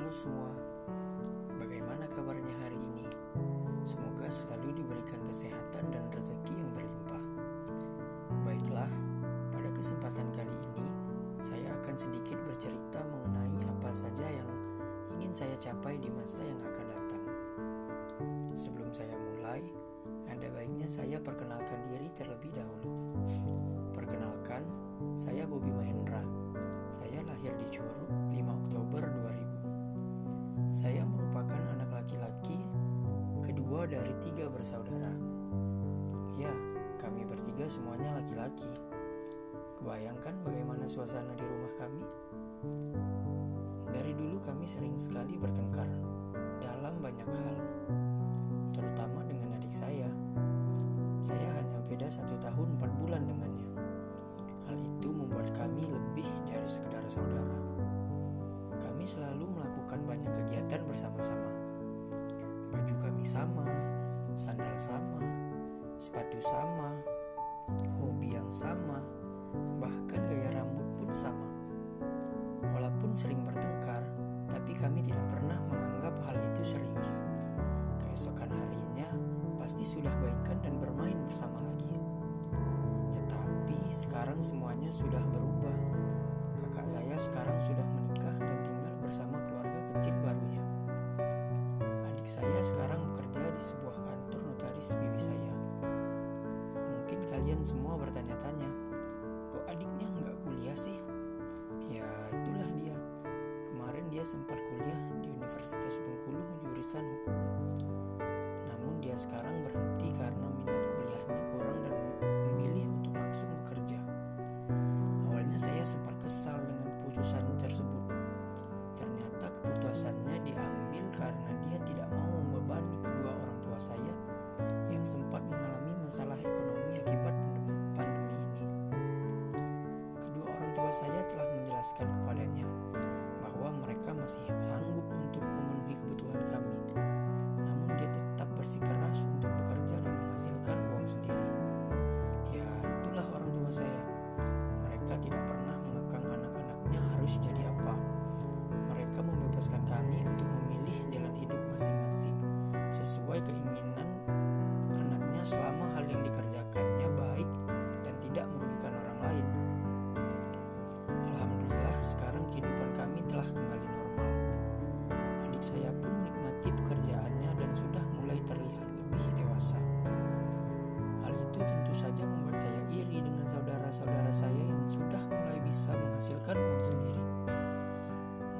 Halo semua, bagaimana kabarnya hari ini? Semoga selalu diberikan kesehatan dan rezeki yang berlimpah. Baiklah, pada kesempatan kali ini saya akan sedikit bercerita mengenai apa saja yang ingin saya capai di masa yang akan datang. Sebelum saya mulai, ada baiknya saya perkenalkan diri terlebih dahulu. Perkenalkan, saya Bobby Mahendra. Saya lahir di Curug 5 Oktober 2000. Saya merupakan anak laki-laki kedua dari tiga bersaudara. Ya, kami bertiga semuanya laki-laki. Kebayangkan bagaimana suasana di rumah kami? Dari dulu kami sering sekali bertengkar dalam banyak hal, terutama dengan adik saya. Saya hanya beda satu tahun empat bulan dengannya. Hal itu membuat kami lebih dari sekedar saudara. Kami selalu melakukan banyak kegiatan bersama-sama. Baju kami sama, sandal sama, sepatu sama, hobi yang sama, bahkan gaya rambut pun sama. Walaupun sering bertengkar, tapi kami tidak pernah menganggap hal itu serius. Keesokan harinya pasti sudah baikan dan bermain bersama lagi. Tetapi sekarang semuanya sudah berubah. Kakak saya sekarang sudah saya sekarang bekerja di sebuah kantor notaris bibi saya. Mungkin kalian semua bertanya-tanya, kok adiknya nggak kuliah sih? Ya itulah dia. Kemarin dia sempat kuliah di Universitas Bengkulu jurusan hukum. Namun dia sekarang berhenti karena minat kuliahnya kurang dan memilih untuk langsung bekerja. Awalnya saya sempat kesal dengan keputusan tersebut. Masalah ekonomi akibat pandemi ini. Kedua orang tua saya telah menjelaskan kepadanya bahwa mereka masih sanggup untuk memenuhi kebutuhan kami. Namun dia tetap bersikeras untuk bekerja dan menghasilkan uang sendiri. Ya, itulah orang tua saya. Mereka tidak pernah mengekang anak-anaknya harus jadi apa. Mereka membebaskan kami saja membuat saya iri dengan saudara-saudara saya yang sudah mulai bisa menghasilkan uang sendiri.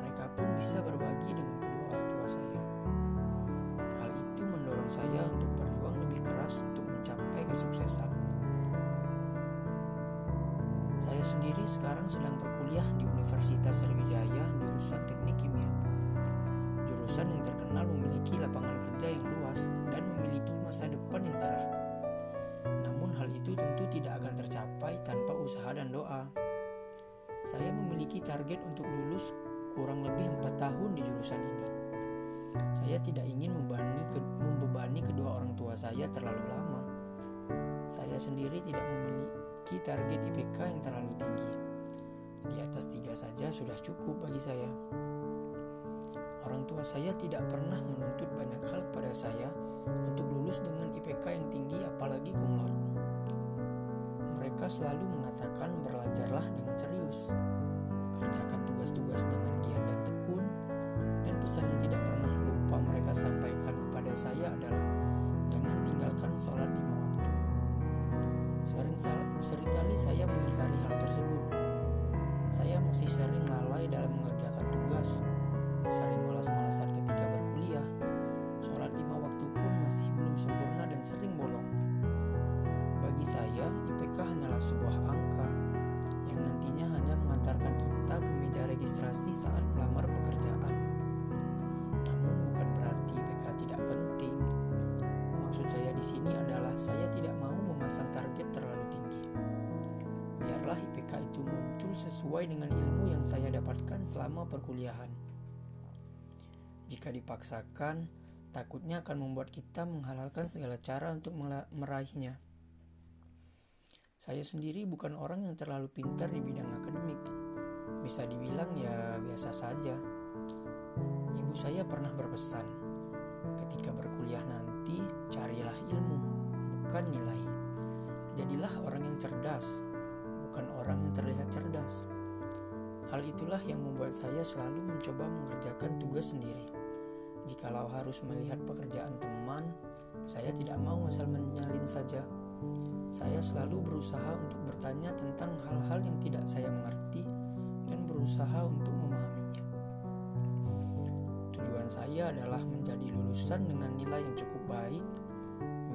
Mereka pun bisa berbagi dengan kedua orang tua saya. Hal itu mendorong saya untuk berjuang lebih keras untuk mencapai kesuksesan. Saya sendiri sekarang sedang berkuliah di Universitas Sriwijaya jurusan Teknik Kimia. Jurusan yang terkenal memiliki lapangan kerja yang luas dan memiliki masa depan yang cerah. Hal itu tentu tidak akan tercapai tanpa usaha dan doa. Saya memiliki target untuk lulus kurang lebih 4 tahun di jurusan ini. Saya tidak ingin membebani, membebani kedua orang tua saya terlalu lama. Saya sendiri tidak memiliki target IPK yang terlalu tinggi. Di atas tiga saja sudah cukup bagi saya. Orang tua saya tidak pernah menuntut banyak hal kepada saya untuk lulus dengan IPK yang tinggi apalagi laude. Mereka selalu mengatakan belajarlah dengan serius, kerjakan tugas-tugas dengan giat dan tekun, dan pesan yang tidak pernah lupa mereka sampaikan kepada saya adalah jangan tinggalkan sholat lima waktu. Sering sering kali saya mengingkari hal tersebut. Saya masih sering lalai dalam mengerjakan tugas, sering malas-malasan ketika berkuliah. Sholat lima waktu pun masih belum sempurna dan sering bolong. Bagi saya, IPK hanyalah sebuah angka yang nantinya hanya mengantarkan kita ke meja registrasi saat melamar pekerjaan. Namun bukan berarti IPK tidak penting. Maksud saya di sini adalah saya tidak mau memasang target terlalu tinggi. Biarlah IPK itu muncul sesuai dengan ilmu yang saya dapatkan selama perkuliahan. Jika dipaksakan, takutnya akan membuat kita menghalalkan segala cara untuk meraihnya. Saya sendiri bukan orang yang terlalu pintar di bidang akademik. Bisa dibilang ya biasa saja. saya pernah berpesan, ketika berkuliah nanti carilah ilmu, bukan nilai. Jadilah orang yang cerdas, bukan orang yang terlihat cerdas. Hal itulah yang membuat saya selalu mencoba mengerjakan tugas sendiri. Jikalau harus melihat pekerjaan teman, saya tidak mau asal menyalin saja. Saya selalu berusaha untuk bertanya tentang hal-hal yang tidak saya mengerti dan berusaha untuk memahaminya. Tujuan saya adalah menjadi lulusan dengan nilai yang cukup baik,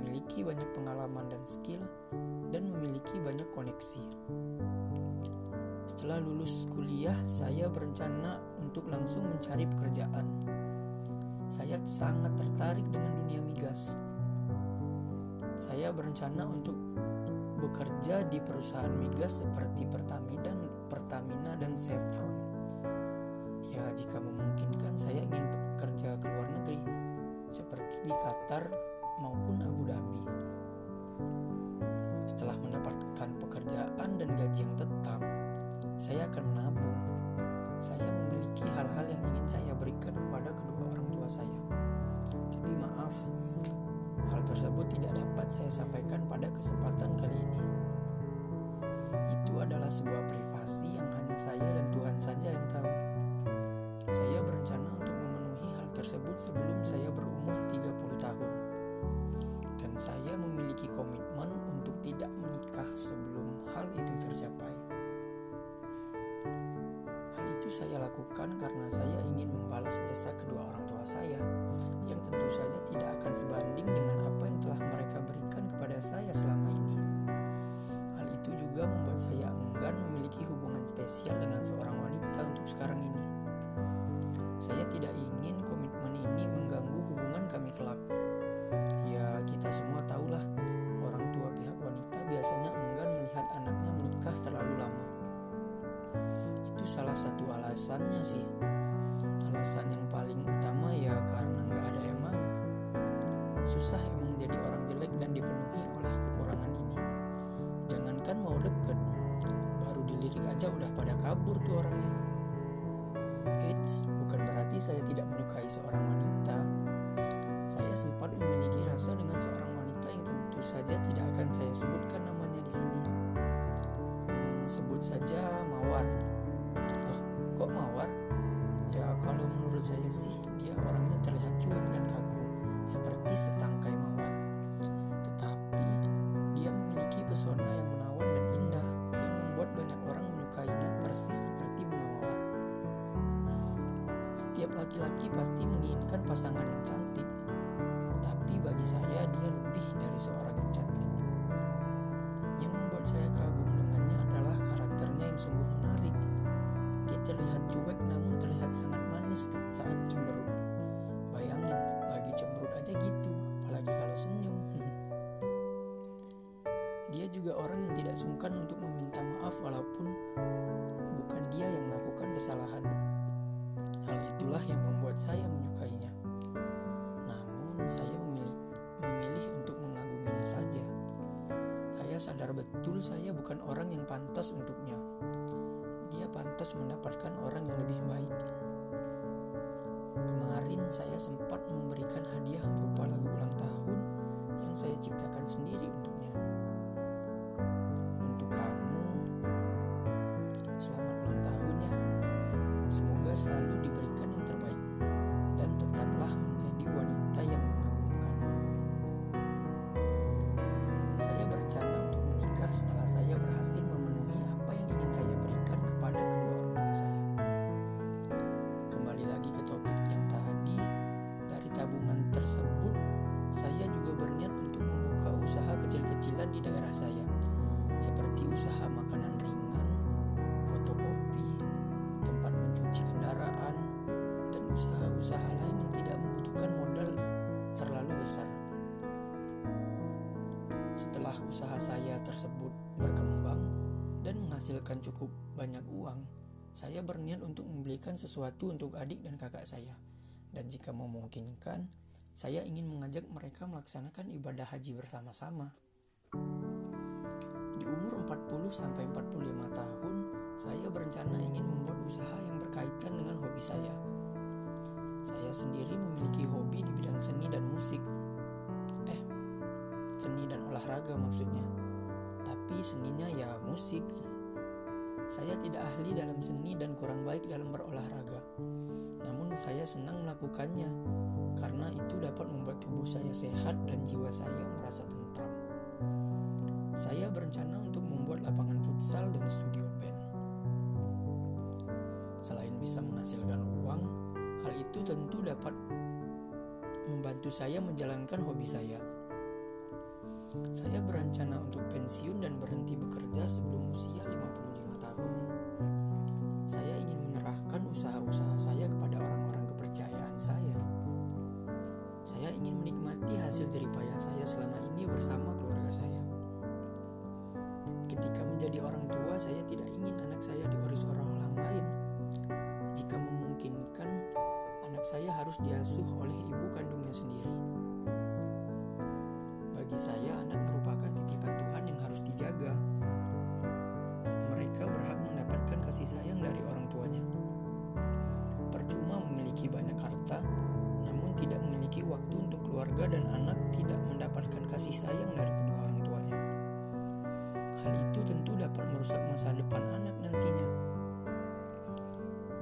memiliki banyak pengalaman dan skill, dan memiliki banyak koneksi. Setelah lulus kuliah, saya berencana untuk langsung mencari pekerjaan. Saya sangat tertarik dengan dunia migas. Saya berencana untuk bekerja di perusahaan migas seperti Pertamina dan Pertamina dan Chevron. Ya, jika memungkinkan saya ingin bekerja ke luar negeri seperti di Qatar maupun Abu Dhabi. Setelah mendapatkan pekerjaan dan gaji yang tetap, saya akan menabung. Saya memiliki komitmen untuk tidak menikah sebelum hal itu tercapai. Hal itu saya lakukan karena saya ingin membalas jasa kedua orang tua saya yang tentu saja tidak akan sebanding dengan apa yang telah mereka berikan kepada saya selama ini. Hal itu juga membuat saya enggan memiliki hubungan spesial dengan seorang wanita untuk sekarang ini. Saya tidak ingin alasannya sih. Alasan yang paling utama ya karena nggak ada yang mau. Susah emang jadi orang jelek dan dipenuhi oleh kekurangan ini. Jangankan mau deket, baru dilirik aja udah pada kabur tuh orangnya. Eits, bukan berarti saya tidak menyukai seorang wanita. Saya sempat memiliki rasa dengan seorang wanita yang tentu saja tidak akan saya sebutkan namanya di sini. Hmm, sebut saja Mawar. Mawar? Ya kalau menurut saya sih dia orangnya terlihat cuek dan kaku, seperti setangkai mawar. Tetapi dia memiliki pesona yang menawan dan indah yang membuat banyak orang menyukainya persis seperti bunga mawar. Setiap laki-laki pasti menginginkan pasangan yang cantik, tapi bagi saya dia lebih dari seorang yang cantik. Yang membuat saya saat cemberut. Bayangin, lagi cemberut aja gitu, apalagi kalau senyum. Dia juga orang yang tidak sungkan untuk meminta maaf walaupun bukan dia yang melakukan kesalahan. Hal itulah yang membuat saya menyukainya. Namun saya memilih, memilih untuk mengaguminya saja. Saya sadar betul saya bukan orang yang pantas untuknya. Dia pantas mendapatkan orang yang lebih baik. Kemarin saya sempat memberikan hadiah berupa lagu ulang tahun yang saya ciptakan sendiri untuknya. Usaha saya tersebut berkembang dan menghasilkan cukup banyak uang, saya berniat untuk membelikan sesuatu untuk adik dan kakak saya. Dan jika memungkinkan, saya ingin mengajak mereka melaksanakan ibadah haji bersama-sama. Di umur 40 sampai 45 tahun, saya berencana ingin membuat usaha yang berkaitan dengan hobi. Saya saya sendiri memiliki hobi di bidang seni dan musik. Seni dan olahraga maksudnya. Tapi seninya ya musik. Saya tidak ahli dalam seni dan kurang baik dalam berolahraga. Namun saya senang melakukannya karena itu dapat membuat tubuh saya sehat dan jiwa saya merasa tentram. Saya berencana untuk membuat lapangan futsal dan studio band. Selain bisa menghasilkan uang, hal itu tentu dapat membantu saya menjalankan hobi saya. Saya berencana untuk pensiun dan berhenti bekerja sebelum usia 55 tahun. Saya ingin menyerahkan usaha-usaha saya kepada orang-orang kepercayaan saya. Saya ingin menikmati hasil jeripaya saya selama ini bersama keluarga saya. Ketika menjadi orang tua, saya tidak ingin anak saya diurus orang lain. Jika memungkinkan, anak saya harus diasuh oleh kasih sayang dari orang tuanya. Percuma memiliki banyak harta, namun tidak memiliki waktu untuk keluarga dan anak tidak mendapatkan kasih sayang dari kedua orang tuanya. Hal itu tentu dapat merusak masa depan anak nantinya.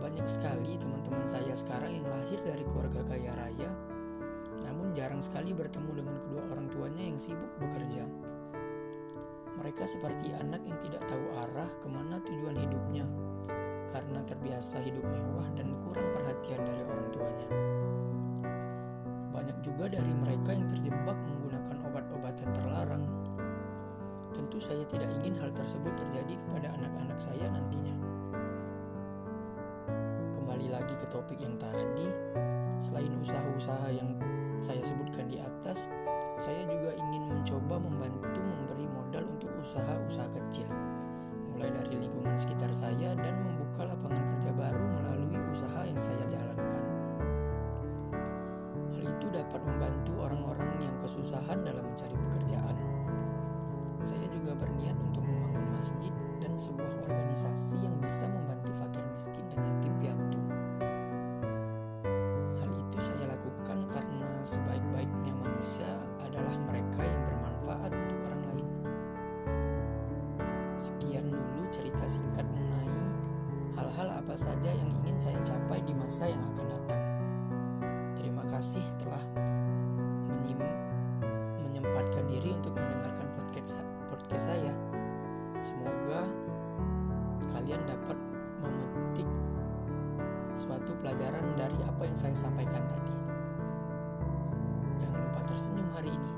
Banyak sekali teman-teman saya sekarang yang lahir dari keluarga kaya raya, namun jarang sekali bertemu dengan kedua orang tuanya yang sibuk bekerja. Mereka seperti anak yang tidak tahu arah ke mana tujuan hidupnya, karena terbiasa hidup mewah dan kurang perhatian dari orang tuanya. Banyak juga dari mereka yang terjebak menggunakan obat-obatan terlarang. Tentu saya tidak ingin hal tersebut terjadi kepada anak-anak saya nantinya. Kembali lagi ke topik yang tadi, selain usaha-usaha yang saya sebutkan di atas, saya juga ingin mencoba membantu memberi usaha-usaha kecil, mulai dari lingkungan sekitar saya dan membuka lapangan kerja baru melalui usaha yang saya jalankan. Hal itu dapat membantu orang-orang yang kesusahan dalam mencari saja yang ingin saya capai di masa yang akan datang. Terima kasih telah menyim menyempatkan diri untuk mendengarkan podcast podcast saya. Semoga kalian dapat memetik suatu pelajaran dari apa yang saya sampaikan tadi. Jangan lupa tersenyum hari ini.